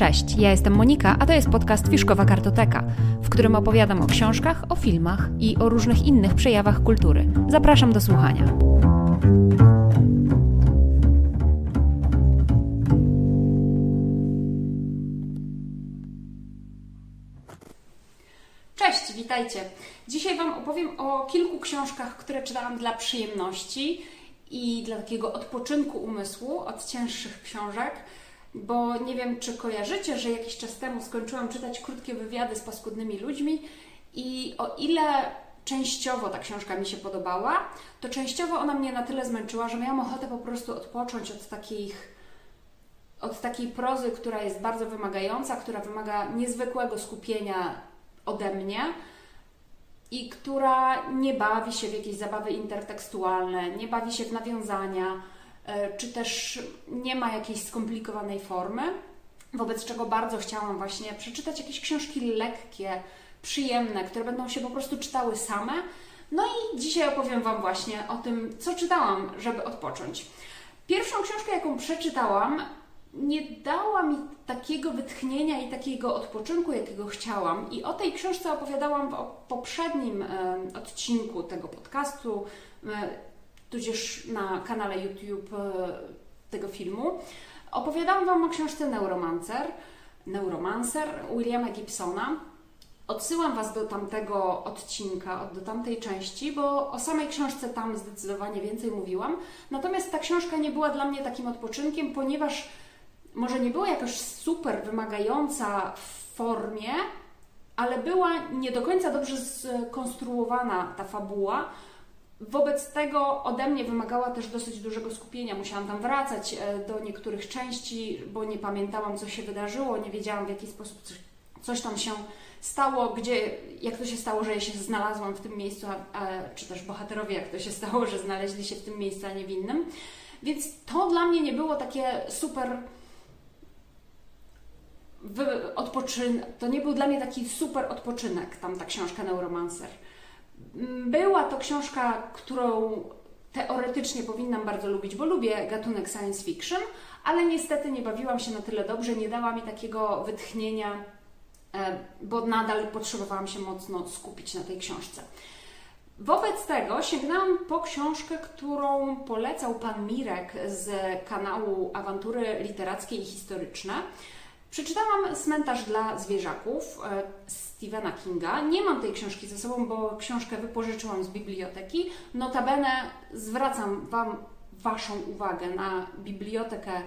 Cześć, ja jestem Monika, a to jest podcast Fiszkowa Kartoteka, w którym opowiadam o książkach, o filmach i o różnych innych przejawach kultury. Zapraszam do słuchania. Cześć, witajcie. Dzisiaj Wam opowiem o kilku książkach, które czytałam dla przyjemności i dla takiego odpoczynku umysłu od cięższych książek bo nie wiem, czy kojarzycie, że jakiś czas temu skończyłam czytać krótkie wywiady z paskudnymi ludźmi i o ile częściowo ta książka mi się podobała, to częściowo ona mnie na tyle zmęczyła, że miałam ochotę po prostu odpocząć od takich od takiej prozy, która jest bardzo wymagająca, która wymaga niezwykłego skupienia ode mnie i która nie bawi się w jakieś zabawy intertekstualne, nie bawi się w nawiązania, czy też nie ma jakiejś skomplikowanej formy, wobec czego bardzo chciałam właśnie przeczytać jakieś książki lekkie, przyjemne, które będą się po prostu czytały same. No i dzisiaj opowiem Wam właśnie o tym, co czytałam, żeby odpocząć. Pierwszą książkę, jaką przeczytałam, nie dała mi takiego wytchnienia i takiego odpoczynku, jakiego chciałam. I o tej książce opowiadałam w poprzednim e, odcinku tego podcastu. Tudzież na kanale YouTube e, tego filmu, opowiadałam Wam o książce Neuromancer, Neuromancer Williama Gibsona. Odsyłam Was do tamtego odcinka, do tamtej części, bo o samej książce tam zdecydowanie więcej mówiłam. Natomiast ta książka nie była dla mnie takim odpoczynkiem, ponieważ może nie była jakoś super wymagająca w formie, ale była nie do końca dobrze skonstruowana ta fabuła, Wobec tego ode mnie wymagała też dosyć dużego skupienia. Musiałam tam wracać e, do niektórych części, bo nie pamiętałam, co się wydarzyło, nie wiedziałam, w jaki sposób coś, tam się stało, gdzie, jak to się stało, że ja się znalazłam w tym miejscu, a, czy też bohaterowie, jak to się stało, że znaleźli się w tym miejscu, a nie w innym. Więc to dla mnie nie było takie super odpoczyn... To nie był dla mnie taki super odpoczynek, tam ta książka Neuromancer. Była to książka, którą teoretycznie powinnam bardzo lubić, bo lubię gatunek science fiction, ale niestety nie bawiłam się na tyle dobrze, nie dała mi takiego wytchnienia, e, bo nadal potrzebowałam się mocno skupić na tej książce. Wobec tego sięgnęłam po książkę, którą polecał pan Mirek z kanału Awantury Literackie i Historyczne. Przeczytałam Cmentarz dla zwierzaków e, Stephena Kinga. Nie mam tej książki ze sobą, bo książkę wypożyczyłam z biblioteki. Notabene zwracam Wam Waszą uwagę na bibliotekę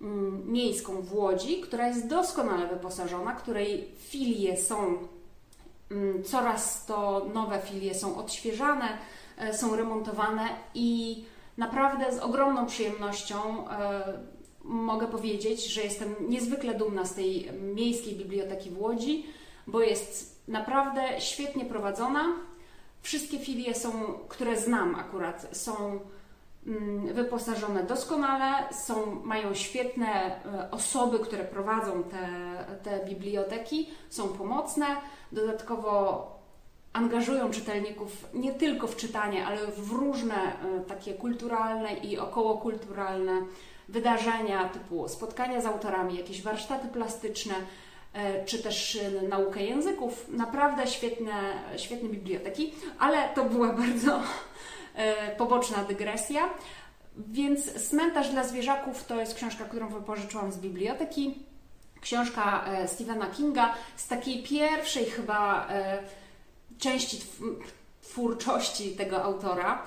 mm, miejską w Łodzi, która jest doskonale wyposażona, której filie są mm, coraz to nowe filie są odświeżane, e, są remontowane i naprawdę z ogromną przyjemnością e, mogę powiedzieć, że jestem niezwykle dumna z tej miejskiej biblioteki w Łodzi, bo jest naprawdę świetnie prowadzona. Wszystkie filie są, które znam akurat, są mm, wyposażone doskonale, są, mają świetne e, osoby, które prowadzą te, te biblioteki, są pomocne. Dodatkowo angażują czytelników nie tylko w czytanie, ale w różne e, takie kulturalne i okołokulturalne wydarzenia typu spotkania z autorami, jakieś warsztaty plastyczne, e, czy też e, naukę języków. Naprawdę świetne, świetne biblioteki, ale to była bardzo e, poboczna dygresja. Więc Cmentarz dla zwierzaków to jest książka, którą wypożyczyłam z biblioteki. Książka Stephena Kinga z takiej pierwszej chyba części twórczości tego autora,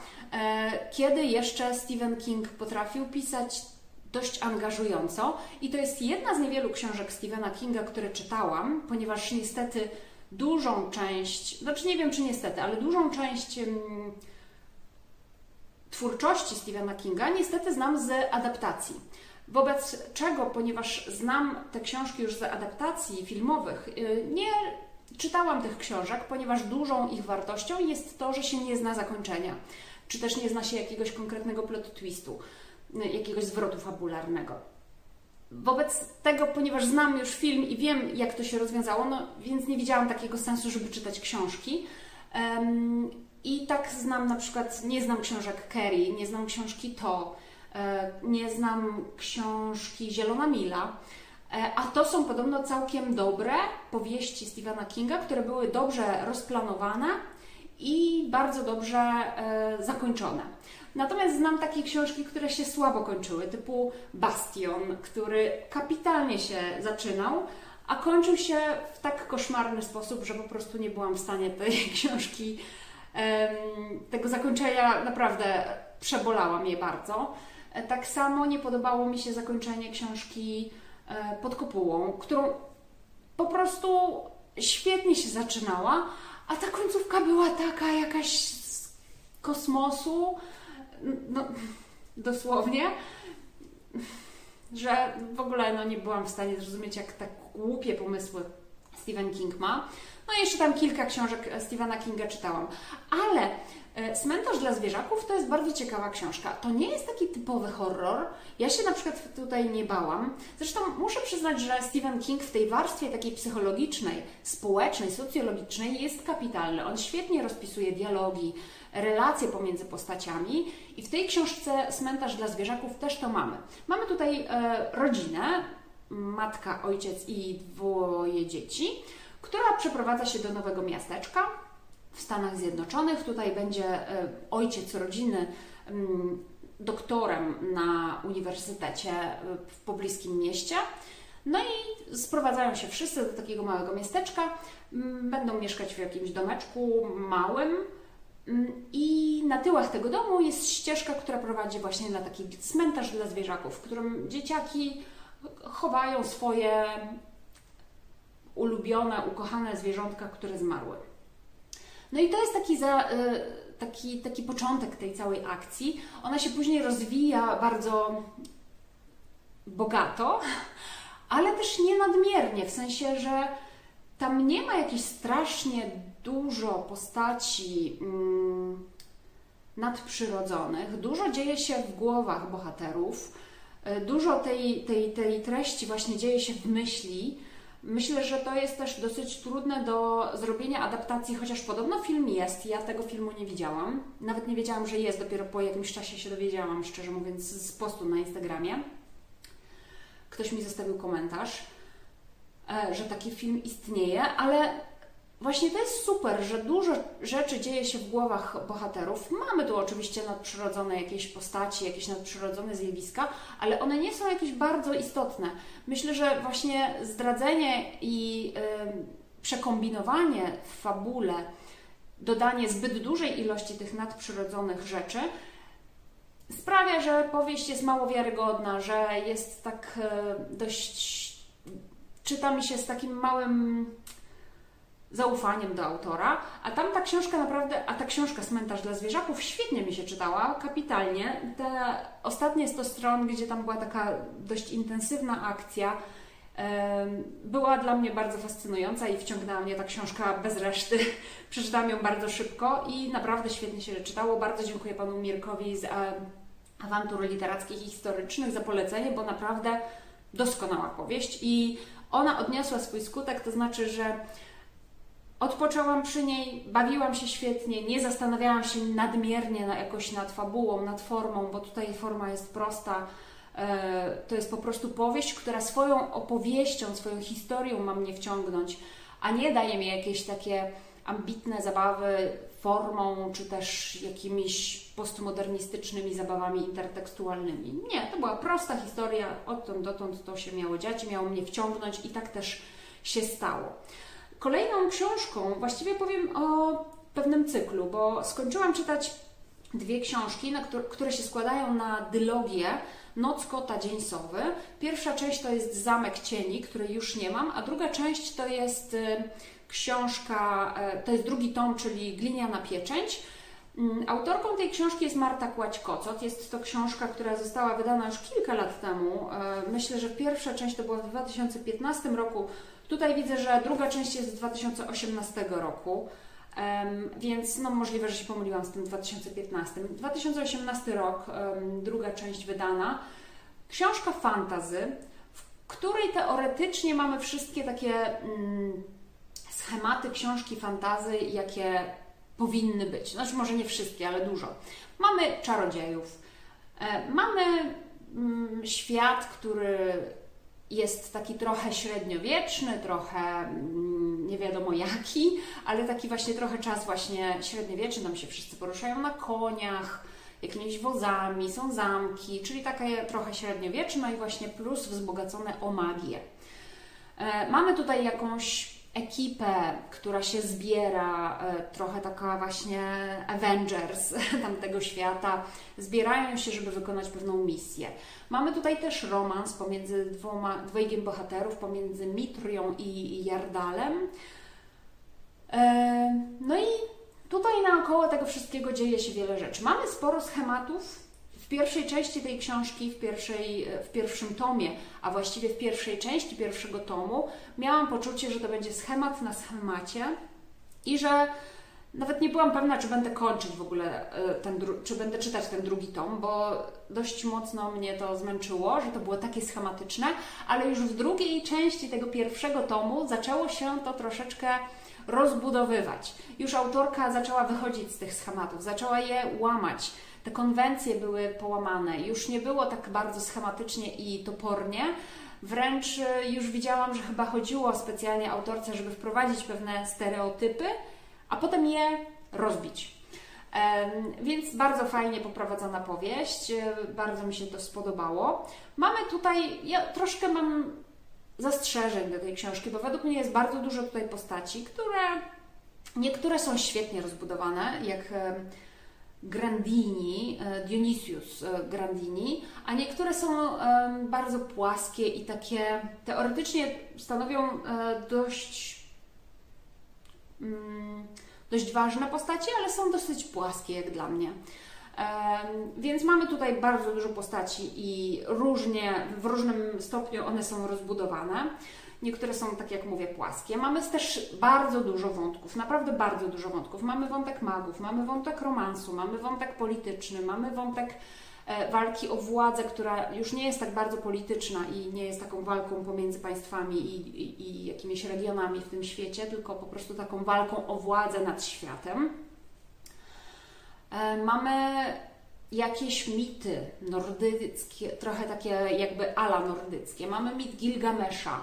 kiedy jeszcze Stephen King potrafił pisać dość angażująco i to jest jedna z niewielu książek Stephena Kinga, które czytałam, ponieważ niestety dużą część, znaczy nie wiem czy niestety, ale dużą część um, twórczości Stephena Kinga niestety znam z adaptacji. Wobec czego, ponieważ znam te książki już z adaptacji filmowych, y, nie czytałam tych książek, ponieważ dużą ich wartością jest to, że się nie zna zakończenia, czy też nie zna się jakiegoś konkretnego plot twistu jakiegoś zwrotu fabularnego. Wobec tego, ponieważ znam już film i wiem, jak to się rozwiązało, no, więc nie widziałam takiego sensu, żeby czytać książki. Um, I tak znam na przykład, nie znam książek Kerry, nie znam książki To, e, nie znam książki Zielona Mila. a to są podobno całkiem dobre powieści Stephena Kinga, które były dobrze rozplanowane i bardzo dobrze e, zakończone. Natomiast znam takie książki, które się słabo kończyły, typu Bastion, który kapitalnie się zaczynał, a kończył się w tak koszmarny sposób, że po prostu nie byłam w stanie tej książki, tego zakończenia naprawdę przebolałam je bardzo. Tak samo nie podobało mi się zakończenie książki e, pod kopułą, którą po prostu świetnie się zaczynała, a ta końcówka była taka jakaś z kosmosu, no, dosłownie, że w ogóle no, nie byłam w stanie zrozumieć, jak tak głupie pomysły Stephen King ma. No i jeszcze tam kilka książek Stephena Kinga czytałam. Ale e, Cmentarz dla zwierzaków to jest bardzo ciekawa książka. To nie jest taki typowy horror. Ja się na przykład tutaj nie bałam. Zresztą muszę przyznać, że Stephen King w tej warstwie takiej psychologicznej, społecznej, socjologicznej jest kapitalny. On świetnie rozpisuje dialogi, relacje pomiędzy postaciami i w tej książce Cmentarz dla zwierzaków też to mamy. Mamy tutaj e, rodzinę, matka, ojciec i dwoje dzieci, która przeprowadza się do nowego miasteczka w Stanach Zjednoczonych. Tutaj będzie e, ojciec rodziny mm, doktorem na uniwersytecie e, w pobliskim mieście. No i sprowadzają się wszyscy do takiego małego miasteczka, będą mieszkać w jakimś domeczku małym, I na tyłach tego domu jest ścieżka, która prowadzi właśnie na taki cmentarz dla zwierzaków, w którym dzieciaki chowają swoje ulubione, ukochane zwierzątka, które zmarły. No i to jest taki, za, y, taki, taki początek tej całej akcji. Ona się później rozwija bardzo bogato, ale też nie nadmiernie, w sensie, że tam nie ma jakichś strasznie dużo postaci mm, nadprzyrodzonych, dużo dzieje się w głowach bohaterów, e, dużo tej, tej, tej treści właśnie dzieje się w myśli. Myślę, że to jest też dosyć trudne do zrobienia adaptacji, chociaż podobno film jest. Ja tego filmu nie widziałam. Nawet nie wiedziałam, że jest. Dopiero po jakimś czasie się dowiedziałam, szczerze mówiąc, z postu na Instagramie. Ktoś mi zostawił komentarz, e, że taki film istnieje, ale Właśnie to jest super, że dużo rzeczy dzieje się w głowach bohaterów. Mamy tu oczywiście nadprzyrodzone jakieś postaci, jakieś nadprzyrodzone zjawiska, ale one nie są jakieś bardzo istotne. Myślę, że właśnie zdradzenie i yy, przekombinowanie w fabule, dodanie zbyt dużej ilości tych nadprzyrodzonych rzeczy sprawia, że powieść jest mało wiarygodna, że jest tak yy, dość. czyta mi się z takim małym zaufaniem do autora, a tam ta książka naprawdę, a ta książka Cmentarz dla zwierzaków świetnie mi się czytała, kapitalnie. Te ostatnie 100 stron, gdzie tam była taka dość intensywna akcja, była dla mnie bardzo fascynująca i wciągnęła mnie ta książka bez reszty. Przeczytałam ją bardzo szybko i naprawdę świetnie się czytało. Bardzo dziękuję panu Mirkowi z awantur literackich i historycznych za polecenie, bo naprawdę doskonała powieść i ona odniosła swój skutek, to znaczy, że Odpoczęłam przy niej, bawiłam się świetnie, nie zastanawiałam się nadmiernie na, jakoś nad fabułą, nad formą, bo tutaj forma jest prosta. E, to jest po prostu powieść, która swoją opowieścią, swoją historią ma mnie wciągnąć, a nie daje mi jakieś takie ambitne zabawy formą, czy też jakimiś postmodernistycznymi zabawami intertekstualnymi. Nie, to była prosta historia, odtąd dotąd to się miało dziać, miało mnie wciągnąć i tak też się stało. Kolejną książką, właściwie powiem o pewnym cyklu, bo skończyłam czytać dwie książki, które, się składają na dylogię Noc Kota Dzień Sowy. Pierwsza część to jest Zamek Cieni, której już nie mam, a druga część to jest y, książka, y, to jest drugi tom, czyli Gliniana Pieczęć. Mm, autorką tej książki jest Marta Kłać-Kocot. Jest to książka, która została wydana już kilka lat temu. Y, myślę, że pierwsza część to była w 2015 roku, Tutaj widzę, że druga część jest z 2018 roku, więc no, możliwe, że się pomyliłam z tym 2015. 2018 rok, druga część wydana. Książka fantazy, w której teoretycznie mamy wszystkie takie um, schematy książki fantazy, jakie powinny być. Znaczy, może nie wszystkie, ale dużo. Mamy czarodziejów, e, mamy mm, świat, który jest taki trochę średniowieczny, trochę mm, nie wiadomo jaki, ale taki właśnie trochę czas właśnie średniowieczny, tam się wszyscy poruszają na koniach, jakimiś wozami, są zamki, czyli takie trochę średniowieczne i właśnie plus wzbogacone o magię. E, mamy tutaj jakąś ekipę, która się zbiera, e, trochę taka właśnie Avengers tamtego świata, zbierają się, żeby wykonać pewną misję. Mamy tutaj też romans pomiędzy dwoma, dwojgiem bohaterów, pomiędzy Mitrią i Jardalem. E, no i tutaj naokoło tego wszystkiego dzieje się wiele rzeczy. Mamy sporo schematów, pierwszej części tej książki, w, pierwszej, w pierwszym tomie, a właściwie w pierwszej części pierwszego tomu, miałam poczucie, że to będzie schemat na schemacie i że nawet nie byłam pewna, czy będę kończyć w ogóle e, ten, czy będę czytać ten drugi tom, bo dość mocno mnie to zmęczyło, że to było takie schematyczne, ale już w drugiej części tego pierwszego tomu zaczęło się to troszeczkę rozbudowywać. Już autorka zaczęła wychodzić z tych schematów, zaczęła je łamać te konwencje były połamane. Już nie było tak bardzo schematycznie i topornie. Wręcz e, już widziałam, że chyba chodziło specjalnie autorce, żeby wprowadzić pewne stereotypy, a potem je rozbić. Więc bardzo fajnie poprowadzona powieść, e, bardzo mi się to spodobało. Mamy tutaj, ja troszkę mam zastrzeżeń do tej książki, bo według mnie jest bardzo dużo tutaj postaci, które niektóre są świetnie rozbudowane, jak Grandini, e, Dionysius e, Grandini, a niektóre są bardzo płaskie i takie teoretycznie stanowią e, dość, mm, dość ważne postacie, ale są dosyć płaskie jak dla mnie. Więc mamy tutaj bardzo dużo postaci i różnie, w różnym stopniu one są rozbudowane. Niektóre są, tak jak mówię, płaskie. Mamy też bardzo dużo wątków, naprawdę bardzo dużo wątków. Mamy wątek magów, mamy wątek romansu, mamy wątek polityczny, mamy wątek e, walki o władzę, która już nie jest tak bardzo polityczna i nie jest taką walką pomiędzy państwami i, i, i jakimiś regionami w tym świecie, tylko po prostu taką walką o władzę nad światem. E, mamy jakieś mity nordyckie, trochę takie jakby ala nordyckie. Mamy mit Gilgamesza,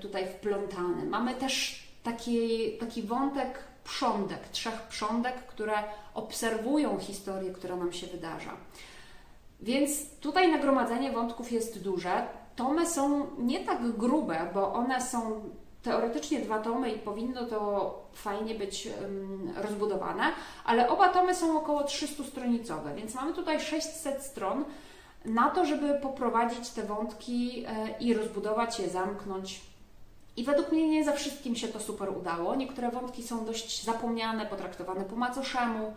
tutaj wplątany. Mamy też taki, taki wątek prządek, trzech prządek, które obserwują historię, która nam się wydarza. Więc tutaj nagromadzenie wątków jest duże. Tomy są nie tak grube, bo one są teoretycznie dwa tomy i powinno to fajnie być rozbudowane, ale oba tomy są około 300 stronicowe, więc mamy tutaj 600 stron na to, żeby poprowadzić te wątki e, i rozbudować je, zamknąć. I według mnie nie za wszystkim się to super udało. Niektóre wątki są dość zapomniane, potraktowane po macoszemu.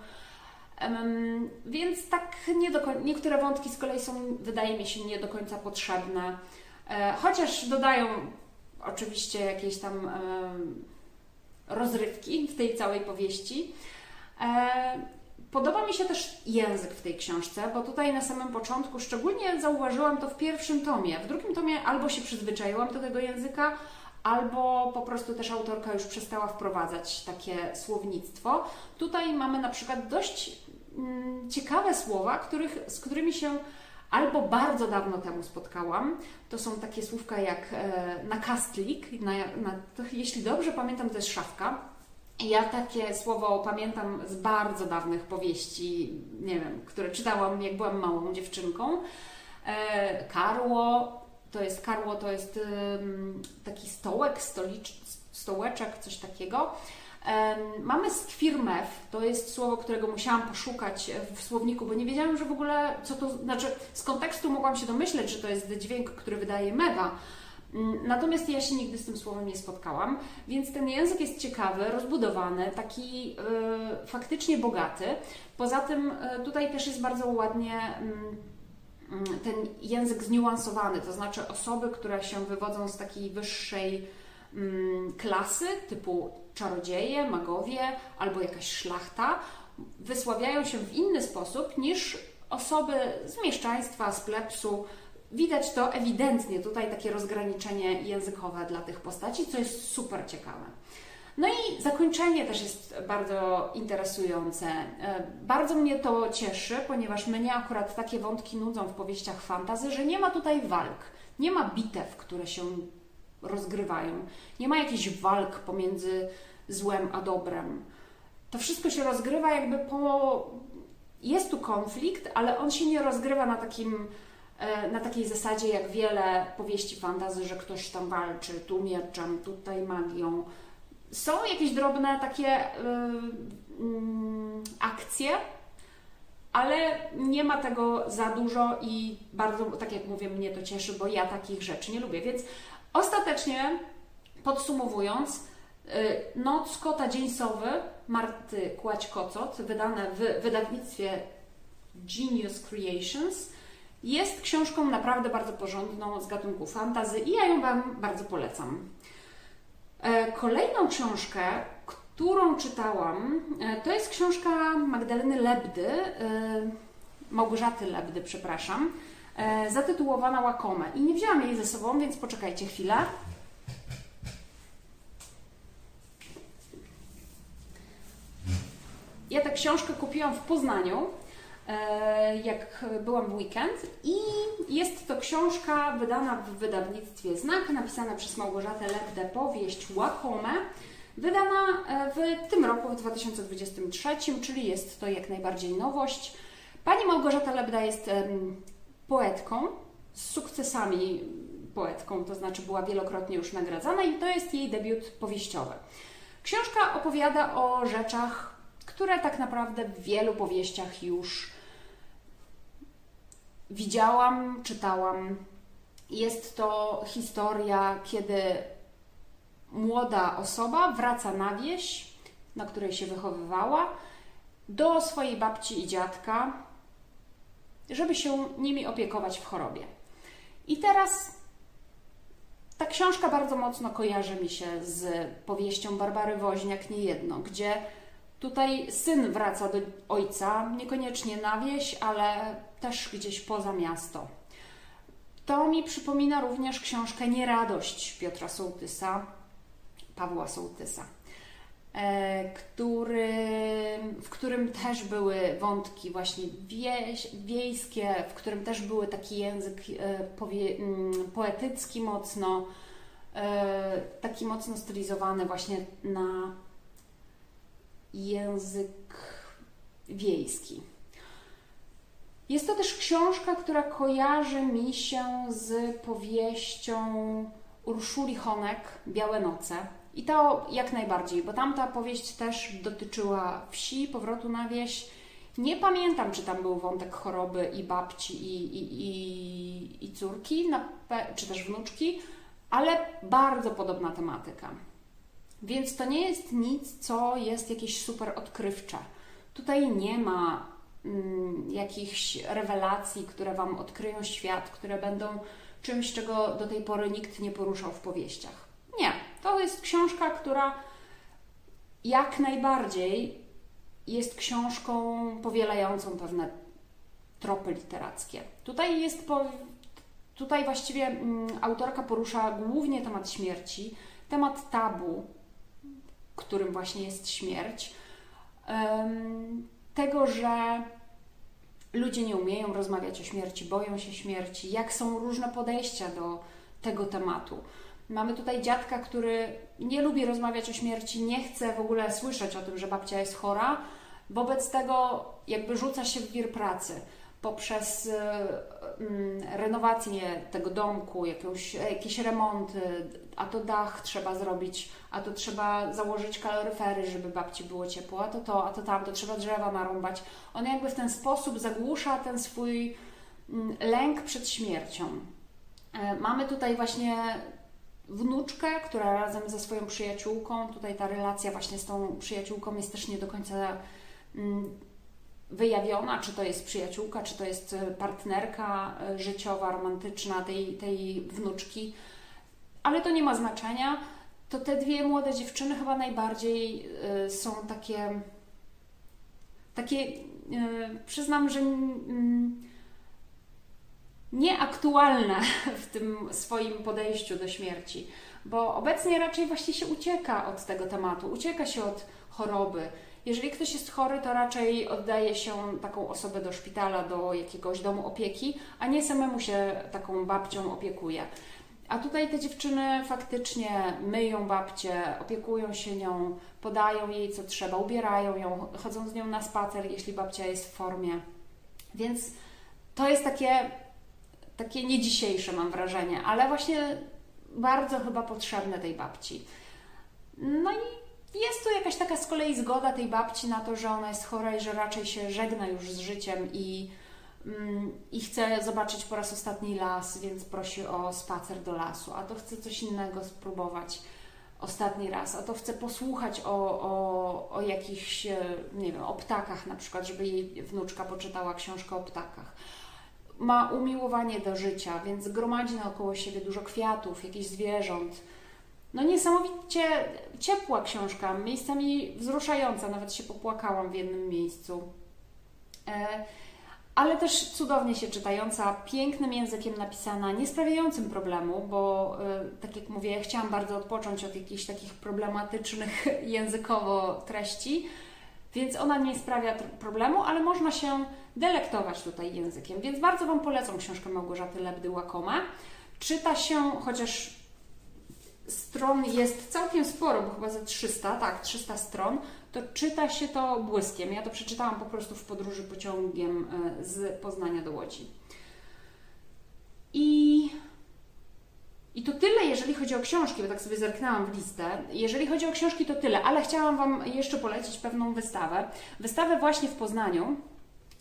Więc tak nie do końca, niektóre wątki z kolei są, wydaje mi się, nie do końca potrzebne. E, chociaż dodają oczywiście jakieś tam e, rozrywki w tej całej powieści. Podoba mi się też język w tej książce, bo tutaj na samym początku szczególnie zauważyłam to w pierwszym tomie. W drugim tomie albo się przyzwyczaiłam do tego języka, albo po prostu też autorka już przestała wprowadzać takie słownictwo. Tutaj mamy na przykład dość mm, ciekawe słowa, których, z którymi się albo bardzo dawno temu spotkałam. To są takie słówka jak e, nakastlik, na, na, jeśli dobrze pamiętam, to jest szafka ja takie słowo pamiętam z bardzo dawnych powieści, nie wiem, które czytałam jak byłam małą dziewczynką. E, karło, to jest karło, to jest taki stołek, stolicz, stołeczek, coś takiego. Mamy skwirmew, to jest słowo, którego musiałam poszukać w słowniku, bo nie wiedziałam, że w ogóle co to znaczy. Z kontekstu mogłam się domyśleć, że to jest dźwięk, który wydaje mewa, natomiast ja się nigdy z tym słowem nie spotkałam, więc ten język jest ciekawy, rozbudowany, taki yy, faktycznie bogaty. Poza tym yy, tutaj też jest bardzo ładnie yy, ten język zniuansowany, to znaczy osoby, które się wywodzą z takiej wyższej mm, klasy, typu czarodzieje, magowie albo jakaś szlachta, wysławiają się w inny sposób niż osoby z mieszczaństwa, z plebsu, Widać to ewidentnie, tutaj takie rozgraniczenie językowe dla tych postaci, co jest super ciekawe. No i zakończenie też jest bardzo interesujące. E, bardzo mnie to cieszy, ponieważ mnie akurat takie wątki nudzą w powieściach fantazy, że nie ma tutaj walk. Nie ma bitew, które się rozgrywają. Nie ma jakichś walk pomiędzy złem a dobrem. To wszystko się rozgrywa jakby po. Jest tu konflikt, ale on się nie rozgrywa na takim na takiej zasadzie jak wiele powieści fantazy, że ktoś tam walczy, tu mieczem, tutaj magią. Są jakieś drobne takie yy, yy, akcje, ale nie ma tego za dużo i bardzo, tak jak mówię, mnie to cieszy, bo ja takich rzeczy nie lubię. Więc ostatecznie, podsumowując, y, Noc Kota Dzień Sowy Marty Kłać-Kocot, wydane w wydawnictwie Genius Creations, jest książką naprawdę bardzo porządną z gatunku fantazy i ja ją Wam bardzo polecam. E, kolejną książkę, którą czytałam, e, to jest książka Magdaleny Lebdy, e, Małgorzaty Lebdy, przepraszam, zatytułowana Łakome. I nie wzięłam jej ze sobą, więc poczekajcie chwilę. Ja tę książkę kupiłam w Poznaniu, jak byłam w weekend i jest to książka wydana w wydawnictwie Znak, napisana przez Małgorzatę Lebdę, powieść Łakome. Wydana e, w tym roku, w 2023, czyli jest to jak najbardziej nowość. Pani Małgorzata Lebda jest poetką z sukcesami poetką, to znaczy była wielokrotnie już nagradzana i to jest jej debiut powieściowy. Książka opowiada o rzeczach, które tak naprawdę w wielu powieściach już widziałam, czytałam. Jest to historia, kiedy młoda osoba wraca na wieś, na której się wychowywała, do swojej babci i dziadka, żeby się nimi opiekować w chorobie. I teraz ta książka bardzo mocno kojarzy mi się z powieścią Barbary Woźniak niejedno, gdzie tutaj syn wraca do ojca, niekoniecznie na wieś, ale też gdzieś poza miasto. To mi przypomina również książkę Nieradość Piotra Sołtysa, Pawła Sołtysa, e, który, w którym też były wątki właśnie wieś, wiejskie, w którym też były taki język e, powie, mm, poetycki mocno, e, taki mocno stylizowany właśnie na język wiejski. Jest to też książka, która kojarzy mi się z powieścią Urszuli Honek Białe Noce. I to jak najbardziej, bo tamta powieść też dotyczyła wsi, powrotu na wieś. Nie pamiętam, czy tam był wątek choroby i babci, i, i, i, i córki, czy też wnuczki, ale bardzo podobna tematyka. Więc to nie jest nic, co jest jakieś super odkrywcze. Tutaj nie ma mm, jakichś rewelacji, które Wam odkryją świat, które będą czymś, czego do tej pory nikt nie poruszał w powieściach. Nie, to jest książka, która jak najbardziej jest książką powielającą pewne tropy literackie. Tutaj jest po, tutaj właściwie mm, autorka porusza głównie temat śmierci, temat tabu, którym właśnie jest śmierć, tego, że ludzie nie umieją rozmawiać o śmierci, boją się śmierci, jak są różne podejścia do tego tematu. Mamy tutaj dziadka, który nie lubi rozmawiać o śmierci, nie chce w ogóle słyszeć o tym, że babcia jest chora. Wobec tego jakby rzuca się w wir pracy poprzez e, mm, renowację tego domku, jakąś, jakieś remonty, a to dach trzeba zrobić, a to trzeba założyć kaloryfery, żeby babci było ciepło, a to to, a to tamto, trzeba drzewa narąbać. On jakby w ten sposób zagłusza ten swój mm, lęk przed śmiercią. E, mamy tutaj właśnie wnuczkę, która razem ze swoją przyjaciółką, tutaj ta relacja właśnie z tą przyjaciółką jest też nie do końca mm, wyjawiona, czy to jest przyjaciółka, czy to jest e, partnerka e, życiowa, romantyczna tej, tej wnuczki, ale to nie ma znaczenia. To te dwie młode dziewczyny chyba najbardziej e, są takie, takie przyznam, że nieaktualne w tym swoim podejściu do śmierci, bo obecnie raczej właśnie się ucieka od tego tematu, ucieka się od choroby jeżeli ktoś jest chory, to raczej oddaje się taką osobę do szpitala, do jakiegoś domu opieki, a nie samemu się taką babcią opiekuje. A tutaj te dziewczyny faktycznie myją babcię, opiekują się nią, podają jej co trzeba, ubierają ją, chodzą z nią na spacer, jeśli babcia jest w formie. Więc to jest takie, takie nie dzisiejsze, mam wrażenie, ale właśnie bardzo chyba potrzebne tej babci. No i jest tu jakaś taka z kolei zgoda tej babci na to, że ona jest chora i że raczej się żegna już z życiem i, mm, i chce zobaczyć po raz ostatni las, więc prosi o spacer do lasu, a to chce coś innego spróbować ostatni raz, a to chce posłuchać o, o, o jakichś, e, nie wiem, o ptakach na przykład, żeby jej wnuczka poczytała książkę o ptakach. Ma umiłowanie do życia, więc gromadzi naokoło siebie dużo kwiatów, jakichś zwierząt. No niesamowicie ciepła książka, miejscami wzruszająca, nawet się popłakałam w jednym miejscu. E, ale też cudownie się czytająca, pięknym językiem napisana, nie sprawiającym problemu, bo y, tak jak mówię, ja chciałam bardzo odpocząć od jakichś takich problematycznych językowo treści, więc ona nie sprawia problemu, ale można się delektować tutaj językiem. Więc bardzo Wam polecam książkę Małgorzaty Lebdy-Łakoma. Czyta się, chociaż stron jest całkiem sporo, bo chyba ze 300, tak, 300 stron, to czyta się to błyskiem. Ja to przeczytałam po prostu w podróży pociągiem e, z Poznania do Łodzi. I, I to tyle, jeżeli chodzi o książki, bo tak sobie zerknęłam w listę. Jeżeli chodzi o książki, to tyle, ale chciałam Wam jeszcze polecić pewną wystawę. Wystawę właśnie w Poznaniu.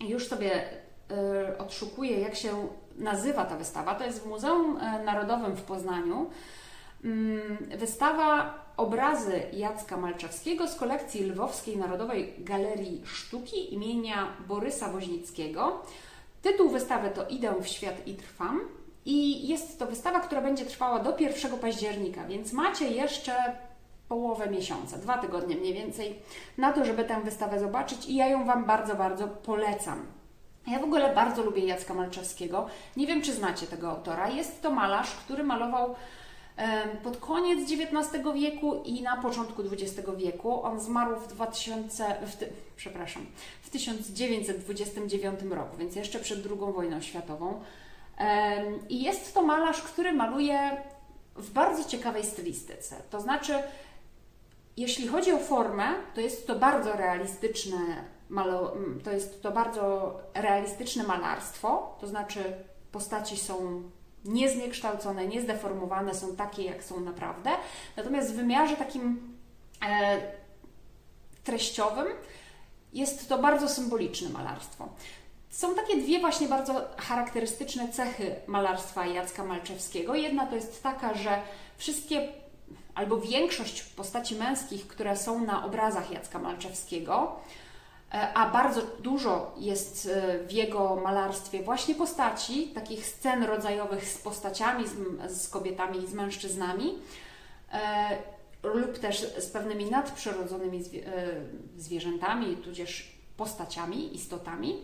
Już sobie y, odszukuję, jak się nazywa ta wystawa. To jest w Muzeum e, Narodowym w Poznaniu. Mm, wystawa Obrazy Jacka Malczewskiego z kolekcji Lwowskiej Narodowej Galerii Sztuki imienia Borysa Woźnickiego. Tytuł wystawy to Idę w świat i trwam. I jest to wystawa, która będzie trwała do 1 października, więc macie jeszcze połowę miesiąca, dwa tygodnie mniej więcej, na to, żeby tę wystawę zobaczyć i ja ją Wam bardzo, bardzo polecam. Ja w ogóle bardzo lubię Jacka Malczewskiego. Nie wiem, czy znacie tego autora. Jest to malarz, który malował pod koniec XIX wieku i na początku XX wieku. On zmarł w 2000, w ty, przepraszam, w 1929 roku, więc jeszcze przed II wojną światową. I jest to malarz, który maluje w bardzo ciekawej stylistyce. To znaczy, jeśli chodzi o formę, to jest to bardzo realistyczne, to jest to bardzo realistyczne malarstwo, to znaczy postaci są niezniekształcone, niezdeformowane, są takie, jak są naprawdę. Natomiast w wymiarze takim e, treściowym jest to bardzo symboliczne malarstwo. Są takie dwie właśnie bardzo charakterystyczne cechy malarstwa Jacka Malczewskiego. Jedna to jest taka, że wszystkie albo większość postaci męskich, które są na obrazach Jacka Malczewskiego, a bardzo dużo jest e, w jego malarstwie właśnie postaci, takich scen rodzajowych z postaciami, z, z kobietami i z mężczyznami, e, lub też z pewnymi nadprzyrodzonymi zwierzętami, tudzież postaciami, istotami.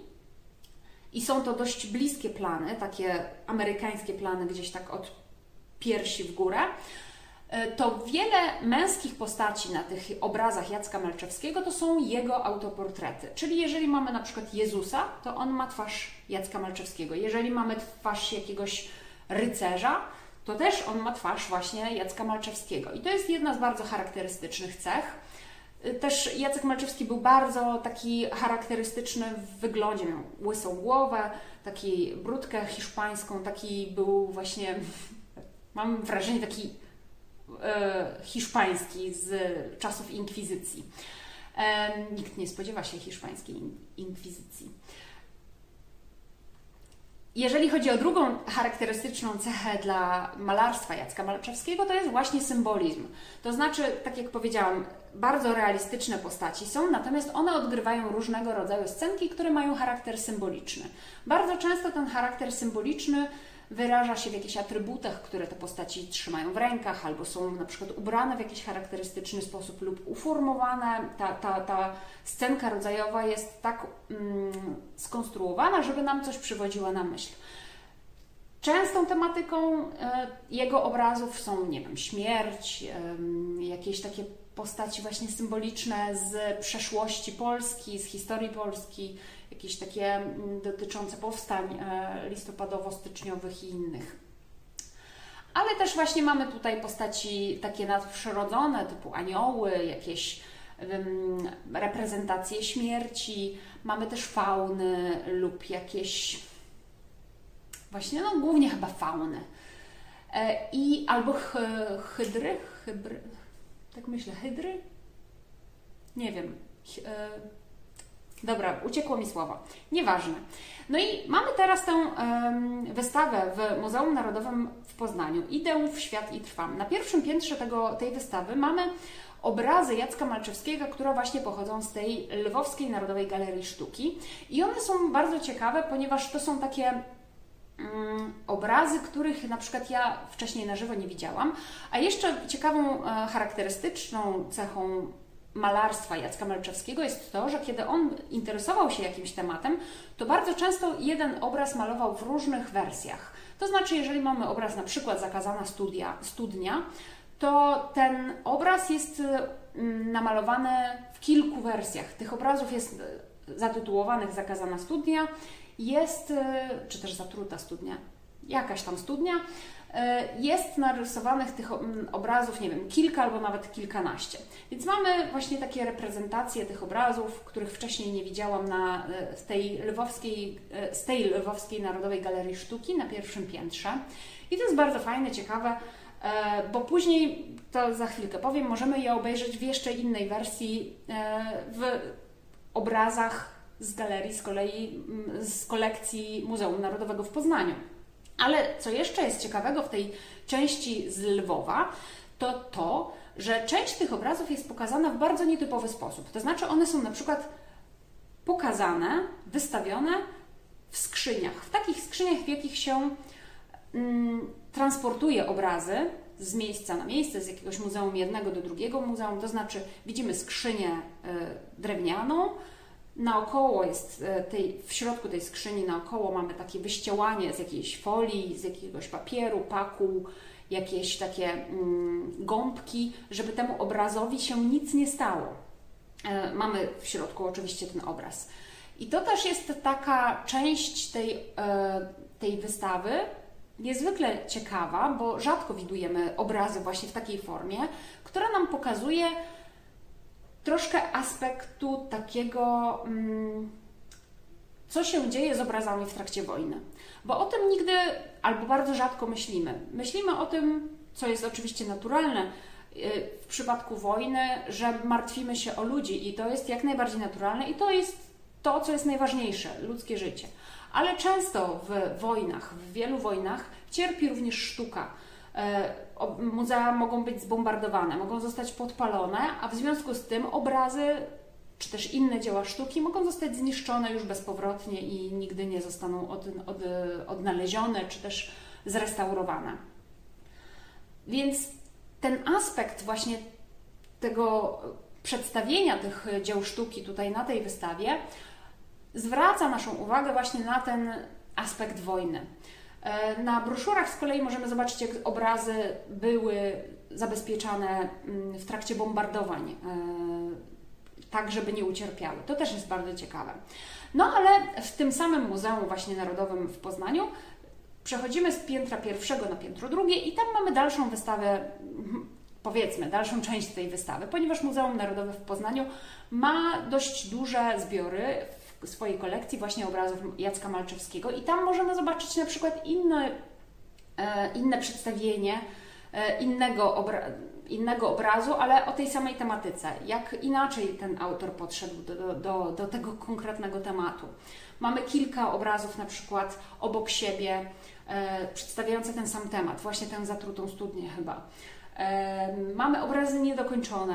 I są to dość bliskie plany, takie amerykańskie plany, gdzieś tak od piersi w górę. E, to wiele męskich postaci na tych obrazach Jacka Malczewskiego to są jego autoportrety. Czyli jeżeli mamy na przykład Jezusa, to on ma twarz Jacka Malczewskiego. Jeżeli mamy twarz jakiegoś rycerza, to też on ma twarz właśnie Jacka Malczewskiego. I to jest jedna z bardzo charakterystycznych cech. E, też Jacek Malczewski był bardzo taki charakterystyczny w wyglądzie. Miał łysą głowę, taki brudkę hiszpańską, taki był właśnie, mam wrażenie, taki hiszpański z czasów inkwizycji. E, nikt nie spodziewa się hiszpańskiej inkwizycji. Jeżeli chodzi o drugą charakterystyczną cechę dla malarstwa Jacka Malczewskiego, to jest właśnie symbolizm. To znaczy, tak jak powiedziałam, bardzo realistyczne postaci są, natomiast one odgrywają różnego rodzaju scenki, które mają charakter symboliczny. Bardzo często ten charakter symboliczny wyraża się w jakichś atrybutach, które te postaci trzymają w rękach, albo są na przykład ubrane w jakiś charakterystyczny sposób lub uformowane. Ta, ta, ta scenka rodzajowa jest tak mm, skonstruowana, żeby nam coś przywodziła na myśl. Częstą tematyką e, jego obrazów są, nie wiem, śmierć, jakieś takie postaci właśnie symboliczne z przeszłości Polski, z historii Polski, jakieś takie mm, dotyczące powstań e, listopadowo-styczniowych i innych. Ale też właśnie mamy tutaj postaci takie nadprzyrodzone, typu anioły, jakieś reprezentacje śmierci, mamy też fauny lub jakieś właśnie, no głównie chyba fauny. E, I albo hydry, hybry, tak myślę, hydry? Nie wiem. E, dobra, uciekło mi słowo. Nieważne. No i mamy teraz tę um, wystawę w Muzeum Narodowym w Poznaniu. Idę w świat i trwam. Na pierwszym piętrze tego, tej wystawy mamy obrazy Jacka Malczewskiego, które właśnie pochodzą z tej Lwowskiej Narodowej Galerii Sztuki. I one są bardzo ciekawe, ponieważ to są takie mm, obrazy, których na przykład ja wcześniej na żywo nie widziałam. A jeszcze ciekawą, e, charakterystyczną cechą malarstwa Jacka Malczewskiego jest to, że kiedy on interesował się jakimś tematem, to bardzo często jeden obraz malował w różnych wersjach. To znaczy, jeżeli mamy obraz na przykład zakazana studia, studnia, to ten obraz jest mm, namalowany w kilku wersjach. Tych obrazów jest e, zatytułowanych Zakazana studnia, jest, e, czy też Zatruta studnia, jakaś tam studnia, jest narysowanych tych mm, obrazów, nie wiem, kilka albo nawet kilkanaście. Więc mamy właśnie takie reprezentacje tych obrazów, których wcześniej nie widziałam na, z, tej lwowskiej, z tej Lwowskiej Narodowej Galerii Sztuki na pierwszym piętrze. I to jest bardzo fajne, ciekawe. E, bo później, to za chwilkę powiem, możemy je obejrzeć w jeszcze innej wersji e, w obrazach z galerii, z kolei mm, z kolekcji Muzeum Narodowego w Poznaniu. Ale co jeszcze jest ciekawego w tej części z Lwowa, to to, że część tych obrazów jest pokazana w bardzo nietypowy sposób. To znaczy, one są na przykład pokazane, wystawione w skrzyniach, w takich skrzyniach, w jakich się mm, transportuje obrazy z miejsca na miejsce, z jakiegoś muzeum jednego do drugiego muzeum, to znaczy widzimy skrzynię y, drewnianą, naokoło jest e, tej, w środku tej skrzyni naokoło mamy takie wyściełanie z jakiejś folii, z jakiegoś papieru, paku, jakieś takie mm, gąbki, żeby temu obrazowi się nic nie stało. E, mamy w środku oczywiście ten obraz. I to też jest taka część tej, e, tej wystawy, niezwykle ciekawa, bo rzadko widujemy obrazy właśnie w takiej formie, która nam pokazuje troszkę aspektu takiego, mm, co się dzieje z obrazami w trakcie wojny. Bo o tym nigdy albo bardzo rzadko myślimy. Myślimy o tym, co jest oczywiście naturalne y, w przypadku wojny, że martwimy się o ludzi i to jest jak najbardziej naturalne i to jest to, co jest najważniejsze ludzkie życie. Ale często w wojnach, w wielu wojnach cierpi również sztuka. E, muzea mogą być zbombardowane, mogą zostać podpalone, a w związku z tym obrazy czy też inne dzieła sztuki mogą zostać zniszczone już bezpowrotnie i nigdy nie zostaną od, od, odnalezione czy też zrestaurowane. Więc ten aspekt właśnie tego przedstawienia tych dzieł sztuki tutaj na tej wystawie zwraca naszą uwagę właśnie na ten aspekt wojny. E, na broszurach z kolei możemy zobaczyć, jak obrazy były zabezpieczane mm, w trakcie bombardowań, e, tak żeby nie ucierpiały. To też jest bardzo ciekawe. No ale w tym samym Muzeum właśnie Narodowym w Poznaniu przechodzimy z piętra pierwszego na piętro drugie i tam mamy dalszą wystawę, powiedzmy, dalszą część tej wystawy, ponieważ Muzeum Narodowe w Poznaniu ma dość duże zbiory swojej kolekcji właśnie obrazów Jacka Malczewskiego i tam możemy zobaczyć na przykład inne, e, inne przedstawienie e, innego, obra innego obrazu, ale o tej samej tematyce. Jak inaczej ten autor podszedł do, do, do tego konkretnego tematu. Mamy kilka obrazów na przykład obok siebie, e, przedstawiające ten sam temat, właśnie tę zatrutą studnię chyba. Mamy obrazy niedokończone,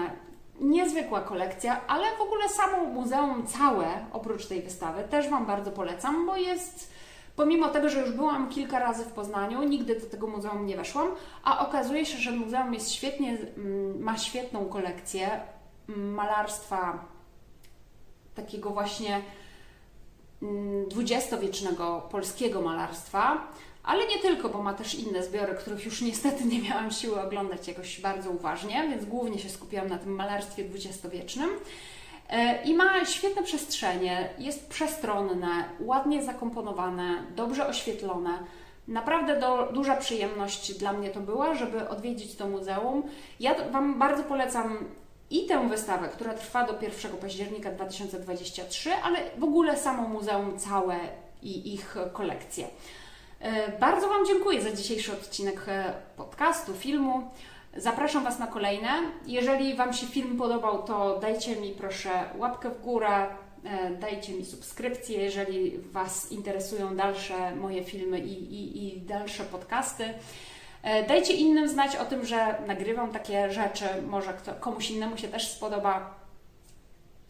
niezwykła kolekcja, ale w ogóle samo muzeum całe, oprócz tej wystawy, też Wam bardzo polecam, bo jest, pomimo tego, że już byłam kilka razy w Poznaniu, nigdy do tego muzeum nie weszłam, a okazuje się, że muzeum jest świetnie, mm, ma świetną kolekcję mm, malarstwa takiego właśnie mm, dwudziestowiecznego polskiego malarstwa, ale nie tylko, bo ma też inne zbiory, których już niestety nie miałam siły oglądać jakoś bardzo uważnie, więc głównie się skupiłam na tym malarstwie dwudziestowiecznym. E, I ma świetne przestrzenie, jest przestronne, ładnie zakomponowane, dobrze oświetlone. Naprawdę do, duża przyjemność dla mnie to była, żeby odwiedzić to muzeum. Ja Wam bardzo polecam i tę wystawę, która trwa do 1 października 2023, ale w ogóle samo muzeum całe i ich kolekcje. E, bardzo Wam dziękuję za dzisiejszy odcinek e, podcastu, filmu. Zapraszam Was na kolejne. Jeżeli Wam się film podobał, to dajcie mi proszę łapkę w górę, e, dajcie mi subskrypcję, jeżeli Was interesują dalsze moje filmy i, i, i dalsze podcasty. Dajcie innym znać o tym, że nagrywam takie rzeczy, może kto, komuś innemu się też spodoba.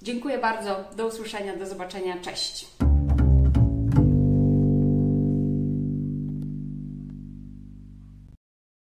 Dziękuję bardzo, do usłyszenia, do zobaczenia, cześć.